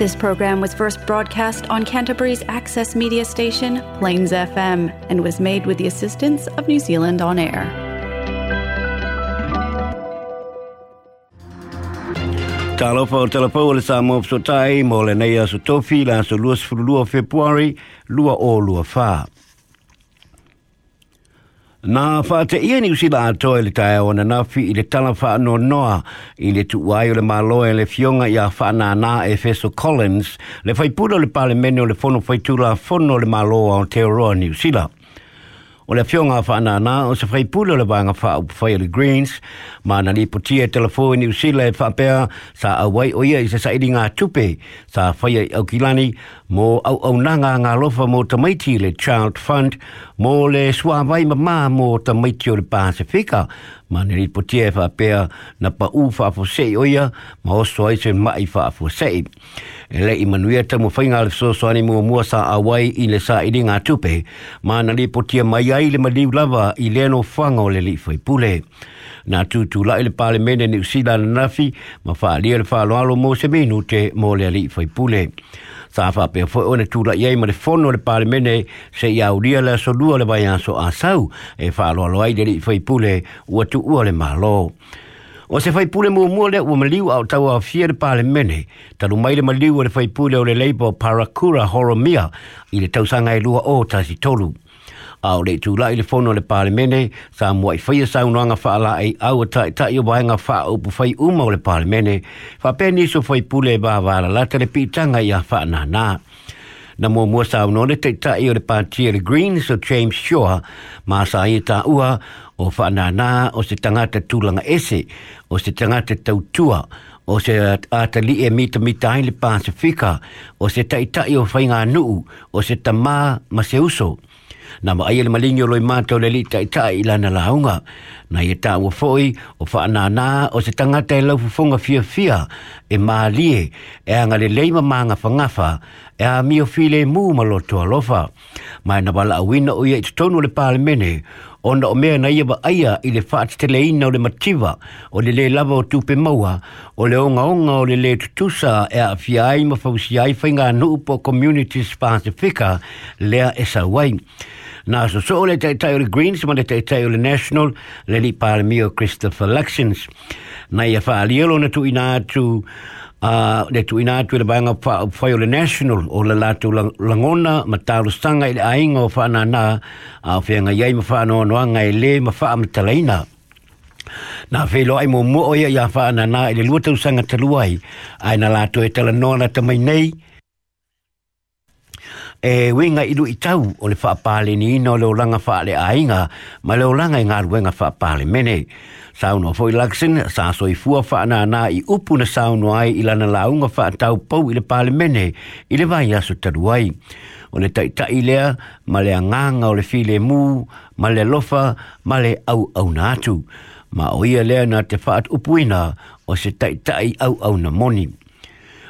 This program was first broadcast on Canterbury's access media station, Plains FM, and was made with the assistance of New Zealand On Air. Talofa o talapa o le sa mōpso tai mō le nei aso tofi la aso lua sifurulua Februari, lua o lua whaa. Nā wha te ia ni usi la atoa i tae ona nā fi i le wha no noa i tu uai o le malo e le fionga ia a wha nā nā e Feso Collins le whaipura le pale mene o le fono whaitura fono le malo o Teoroa New Zealand o le afioga faanana o se faipule o le vaega faaupufai o le greens ma na lipotia e telefoni i niusila e faapea sa auai o ia i se saʻiliga tupe sa faia au aukilani mo auaunaga agalofa mo tamaiti le child fund mo le suāvai mamā mo tamaiti o le pasifika ma ne po tie fa pe na pa u fa fo se o ma o so ai se ma i fa fo se e le i manu ia tamu fainga le so so mua mua sa awai i le sa i ringa tupe ma na po tie mai ai le ma lava i le no fanga o le li fai pule na tutu la ile pale mene ni usila na nafi ma fa li ile fa lo alo mo se minu te mo le ali fai pule sa fa pe fo ona tu la yai ma le fono le pale mene se ya uria la so lua le vai a sau e fa lo alo ai li fai pule u tu u le malo O se fai pule mo mo le o maliu au tau a fia de pale mene. Talu mai le maliu o le fai pule o le leipo parakura horomia i le sanga e lua o tasi tolu a o le tu la ile fono le parlamente sa mo i fai e sa un nga fa la ai au ta e ta i wa nga fa o pu fai uma o le parlamente fa pe so fai pule ba va la tele pitanga ia fa na na na mo mo sa un le ta i o le parti le green so james shore ma sa i ta ua o fa na na o se tanga te tulanga ese o se tanga te tau tua o se atali e mita mita le pasifika o se taitai o fai nga nuu o se tamā ma se uso na ma aile malingi loi mata le lita i tai i lana la hunga na ye ta foi o fa na na o se tanga te lo fu fonga fia fia e ma e, e anga le le ma manga fa fa e a mio file mu ma lo to lo fa ma na bala wina o ye tonu le parlamente ona o mea na ia ba aia i le whaati tele ina o le mativa o le le lava o tupe maua o le onga onga o le le tusa e a fia ai ma fausi ai whainga nuupo communities fika lea e sa wai. Na so so le te tai le Greens, ma le te tai le National, le li pāle mio Christopher Luxins. Nā ia wha alielo na tu ina atu, uh, le tu ina atu le bainga wha o le National, o le lātu langona, ma tālu sanga i le ainga o wha nā nā, a o whenga iai ma wha anō noanga i le ma wha amitalaina. Nā whei loa i mō mō oia i a wha nā nā i le luatau sanga taluai, ai na lātu e tala nōna tamai nei, e wenga ilu i tau o le whaapale ni ino le olanga whaale a inga, ma le olanga i ngaru wenga whaapale mene. Sauno foi laksin, sa soi fua whaana na i upu na sauno ai i lana launga whaatau pau i le pale mene, i le vai aso taruai. O le taitai lea, ma le anganga o le file mu, ma le lofa, ma le au au na atu. Ma o ia lea na te whaat upuina, o se taitai au au na moni.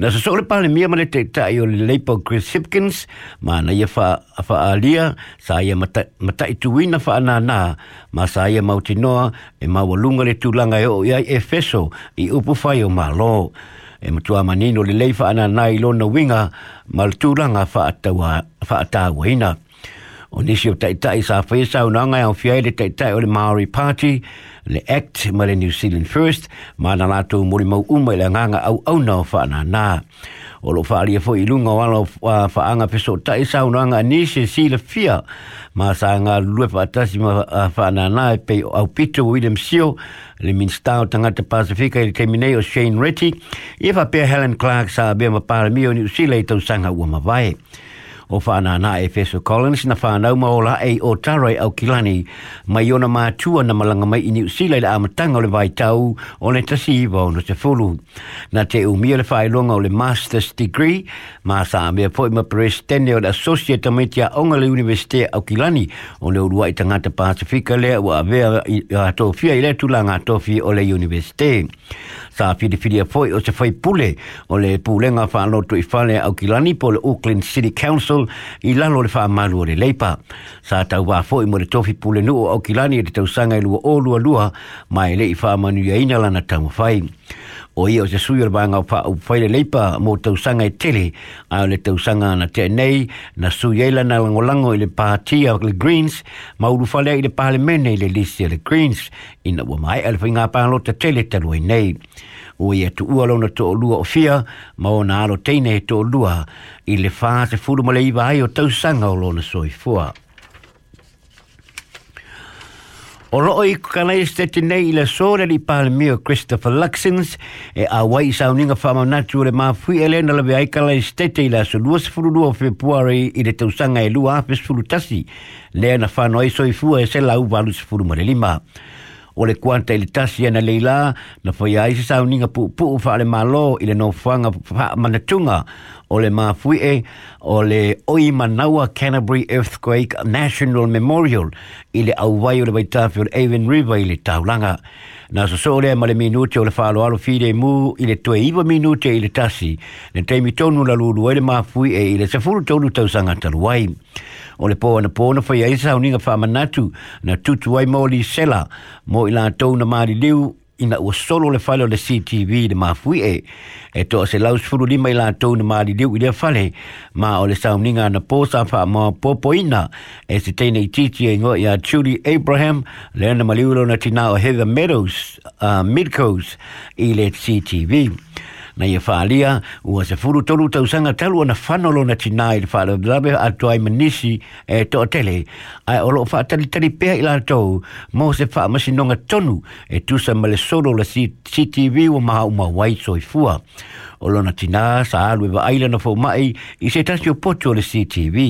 Na sa sore pa mia mana te ta i o le leipo Chris Hipkins, ma na ia fa alia, sa ia mata i tuwina fa anana, ma sa ia mau mautinoa e ma walunga le tulanga e o iai e feso i upu fai o ma lo. E matua manino le leifa anana i lona winga, ma le tulanga fa atawa, fa atawa ina o nisi o taitai sa whesa o nanga o e fiaile taitai o le Maori Party le Act ma le New Zealand First ma na lato mori mau uma le nganga au au na o whaana nā o lo whaalia fo i lunga o ala o whaanga peso o taitai sa o nanga nisi e si le fia ma sa nga lue pa atasi ma whaana nā e pei au pito William Seal le minsta o tangata Pasifika i le teminei o Shane Retty i e wha pia Helen Clark sa bia ma paramio ni usile i tau sanga ua mawai o whanana e Fesu Collins na whanau maola e o Tarai au Kilani mai ona mātua na malanga mai ini usila i la amatanga o le vai tau o le tasi i vau te fulu. Na te umia le longa o le Master's Degree ma sa amea poi ma peres tene o le Associate Amitia Onga le Universite au Kilani o le urua i tangata Pasifika lea ua avea i a tofia i le tulanga tofi o le Universite sa fili fili a foi o se foi pule o le pulenga fa no tu i fale au kilani po le Auckland City Council i lalo le fa malu o le leipa sa tau wa foi mo le tofi pule nu o au kilani e te tausanga i lua o lua lua mai le i fa manu ya ina lana tamu fai o ia o se sui o le vanga o pa leipa mo tau e tele a le tau na te nei na sui eila na langolango i le pātia o le Greens ma uru falea i le pāle mene i le lisi le Greens ina ua mai alfa inga pāno te tele talu e nei o ia tu ua launa to o lua o fia ma o na alo teine e to o lua i le fā se furu iwa ai o tau o lona soi fua O loo i kanai stati nei i la sore li palmio Christopher Luxins e a wai sauninga whamanatu le mafui e na lawe ai kanai stati i la so luas furulua februari i le tausanga e lua apes furutasi lena whanoi soifua e se lau valus furumare lima o le kuanta i le tasi ana leila na whai ai se sauninga pu puu wha le malo i le no whanga manatunga o le mafuie o le oi manawa Canterbury Earthquake National Memorial i le auwai o le waitafi o le Avon River i le taulanga. Nā so sōre ma le minute o le whāloaro fide mū i le tue iwa minute i le tasi le teimi tonu la lūrua i le mafui e i le sefuru tonu tau sanga taruai. O le pōna pōna whai aisa o ninga na tutuai mō li sela mō i la tau na māri liu ina o solo le fallo le CTV le mafui e e to se lau sfuru lima i la tau na maali liu i le fale ma o le sauninga na po sa fa ma popo ina e se teine i titi e ngo i a Judy Abraham le na maliulo na tina o Heather Meadows uh, Midcoast i le CTV na ia e whaalia ua se furu tolu tau sanga talu ana fanolo na tina i whaala dhabe a tuai manisi e to tele ai olo o whaatari tari pēha i lātou mō se wha masinonga tonu e tusa male solo la CTV wa maha uma wai fua o lona tinā sa alu e vaaila na faumaʻi i se tasi o poto o le ctv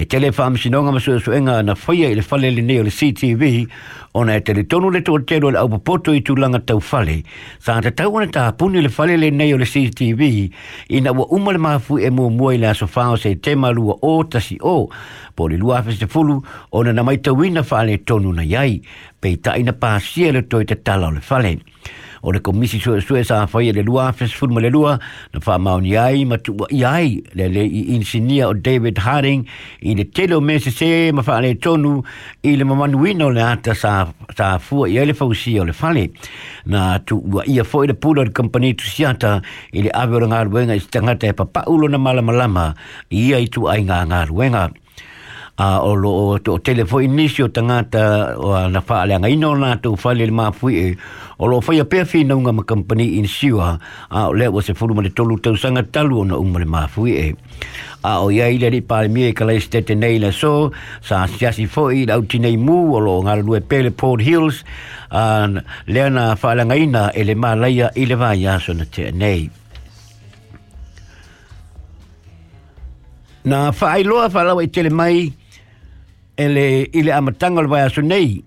e tele faamasinoga ma e suenga na faia i le fale lenei o le ctv ona e tele tonu le toʻatelu o le aupopoto i tu langa tau fale sa tatau ona tapuni le fale lenei o le ctv ina ua uma le mafui e muamua i le fao se te lua o tasi o po le lua afesefulu ona na mai maitauina faaletonu na iai peitaʻi na pasia le toe tala o le fale o le komisi sue sue sa fai e le lua fes fun le lua na fa mauni ai ma tu ai le le insinia o David Harding i le telo mese se ma fa le tonu i le mamanuino le ata sa sa fu i le fa usi o le fale na tu i a fo i le pulo le company tu siata i le avio le ngā ruenga i stangata e papa ulo na malamalama i ai tu ai ngā ngā ruenga a o lo o telefo telefoni nisi o tangata o na fa ale nga ino na to fa le ma fui e o lo fa ia pe fi na nga ma company in siwa a le o se fulu ma tolu tau sanga talu na umma le ma e a o ia ile ri pal mie ka le nei la so sa sia si fo i lau tinei mu o lo nga lue pe port hills a le na fa ala nga ina e ma laia i le vai aso na te nei na fa ai loa fa lau i tele mai ele ile amatango le waya sunei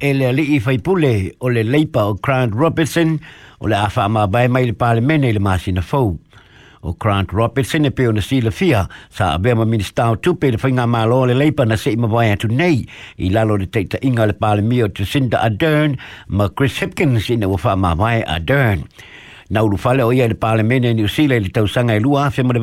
ele ali i faipule o le leipa o Grant Robertson o le afa ma bai mai le parlemene le masina fou o Grant Robertson e peo na sila fia sa abe ma ministau tupe le whainga malo le leipa na se ima wai atu nei i lalo le teita inga le parlemio te Cinda adern ma Chris Hipkins ina wafa ma adern na ulu fale o ia le pale mene ni usile le tau sanga e lua fema le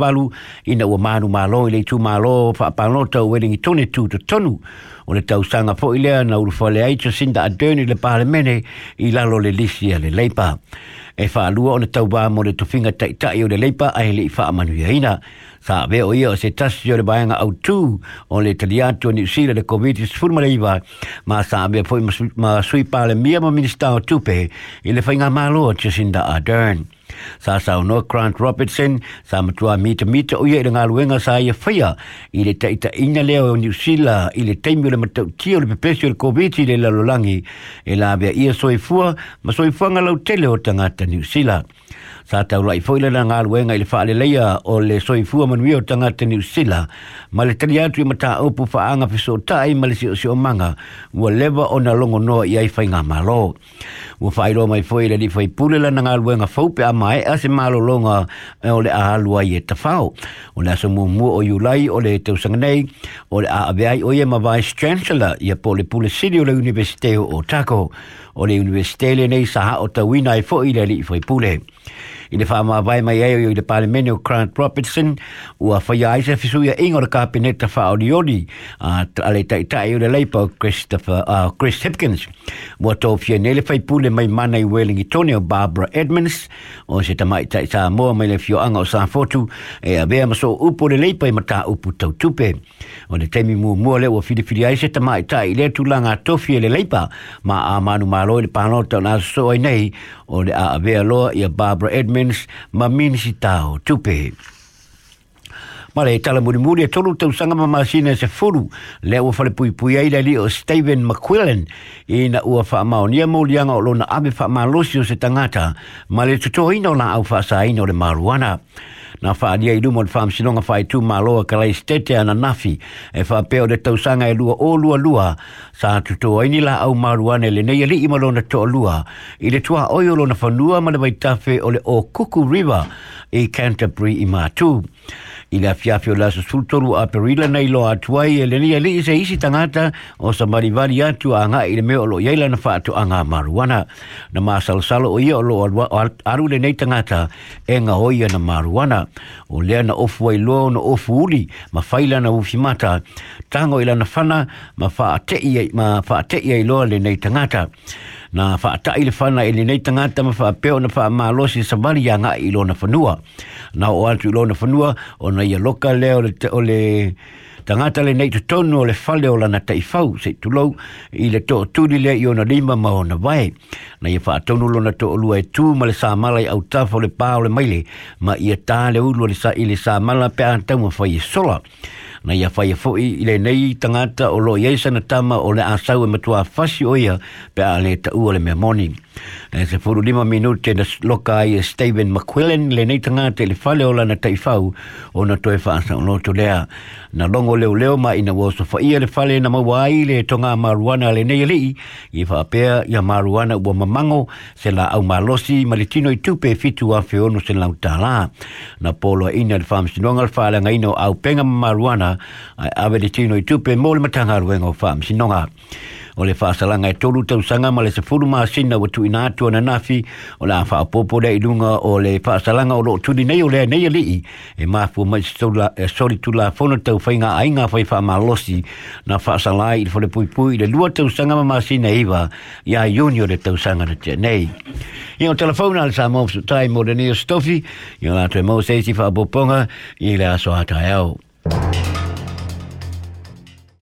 ina ua manu malo i tu malo fa apanota ueringi tone tu to tonu o le tausaga foʻi lea na ulufale ai jacinda aderni le palemene i lalo le lisi a le leipa e faalua ona tauvā mo le tofiga taʻitaʻi o le leipa ae leʻi faamanuiaina sa avea o ia o se tasi o le vaega autū o le talia atu o le covid-19 ma sa avea poi ma sui pa le mia ma minista o tupe i le malo faigā mālo jacinda adern sa sa no grant robertson sa matua mita mita uia ile ngalu nga sa ia fia ile ta ita ina le o new sila ile taimi le matu tio le pepesi le covid ile e la lolangi ile avia ia soifua ma soifua nga lau tele o tangata new sila sa tau lai foile na ngā luenga i le whaale leia o le soi fua manu o tanga te niu sila ma le tani atu i mata opu whaanga piso tai ma le si o si o manga ua lewa o na longo noa i ai whainga malo ua whaero mai foile li fai pule la na ngā luenga whaupe a mai a se malo longa e o le a halua i e tafau o le aso mua mua o iu lai o le teo sanganei o le a aveai o i e ma vice chancellor i a po le pule sili o le universiteo o tako o le universiteo le nei saha o tawina e fo i le li fai pule i le whaamawai mai ai o i le parlemeni o Grant Robertson ua whaia aise fisuia ingo le kapineta whaorioni a uh, le taitai o le leipa o Christopher, uh, Chris Hipkins ua tau fia nele whaipule mai mana i Wellington o Barbara Edmonds o se tamai tai sa moa mai le fioanga o Sanfotu e a bea maso upo le leipa i mata upu tau tupe o le temi mua mua le ua filifili aise tamai tai le langa tofi e le leipa ma a manu malo le panota o nasa soa nei o le a bea loa i a Barbara Edmonds Lens ma minisi tau tupe. Ma le e tala muri muri e tolu tau sanga ma masina e se furu le ua fale pui pui aida li o Steven McQuillan i na ua wha mao ni amu lianga o lona ame wha maa se tangata ma le tuto ino na au wha sa ino le le maruana. na whaadia i luma o le fa'amasinoga i tū māloa ana nafi e fa'apea o le tausaga e lua o lualua sa tuto ai ni laau maruane le lenei ali'i ma lona toa i le tua o lona fanua ma le vaitafe o le o Kuku River i Canterbury i mātū. i le afiafi o sultoru a perila nei lo atuai e le nia e li se isi tangata o sa marivari atu anga ngā i le meo lo yeila na whaatu a ngā maruana na mā salsalo o ia o lo aru le nei tangata e ngā hoia na maruana o lea na ofu ai loa o na ofu uri ma faila na ufi mata tango i lana whana ma whaate ia i loa le nei tangata na whaatai le whana e nei tangata ma whaapeo na wha malosi sa mani a ngai i lona whanua. Na o antu i lona whanua o na ia loka le o le, o le tangata le nei tutonu o le whale o lana taifau se tulou i le to tūri le i ona lima ma o na vai. Na ia whaatonu lona to o lua e tū ma le sā mala i au tafo le pā o le maile ma ia tā le ulu le sā i le sā mala pe antau ma whai e sola na ia fai fo i le nei tangata o lo iaisa na tama o le asau e matua fasi o ia pe a le tau ua le mea morning. E se furu lima minute na loka ai e Stephen McQuillan le nei te le fale ola na taifau o na toe whaasa o noto lea. Na longo leo leo ma ina waso fa ia le fale na maua ai le tonga maruana le nei lii i whaapea i maruana ua mamango se la au malosi ma le tino i tupe fitu a feono se lau tala. Na polo ina le whaam sinonga le fale nga ino au penga maruana ai ave le tino i tupe mo matanga ruenga o whaam sinonga o le faasalaga e tolu tausaga ma le sefulu masina ua tuuina atu ona nafi o le a faapoopo lea i luga o le faasalaga o loo tuli nei o lea nei alii e, e mafua mai e solitulafono taufaiga aaiga fai faamalosi na faasala ai i le folepuipui i le lua tausaga ma masina e iva iā iuni o le tausaga na teanei ia o telefona a le sa mofusutai mo lenei o stofi ia o latou e mau seisi faapoopoga i le aso atae au Thank you.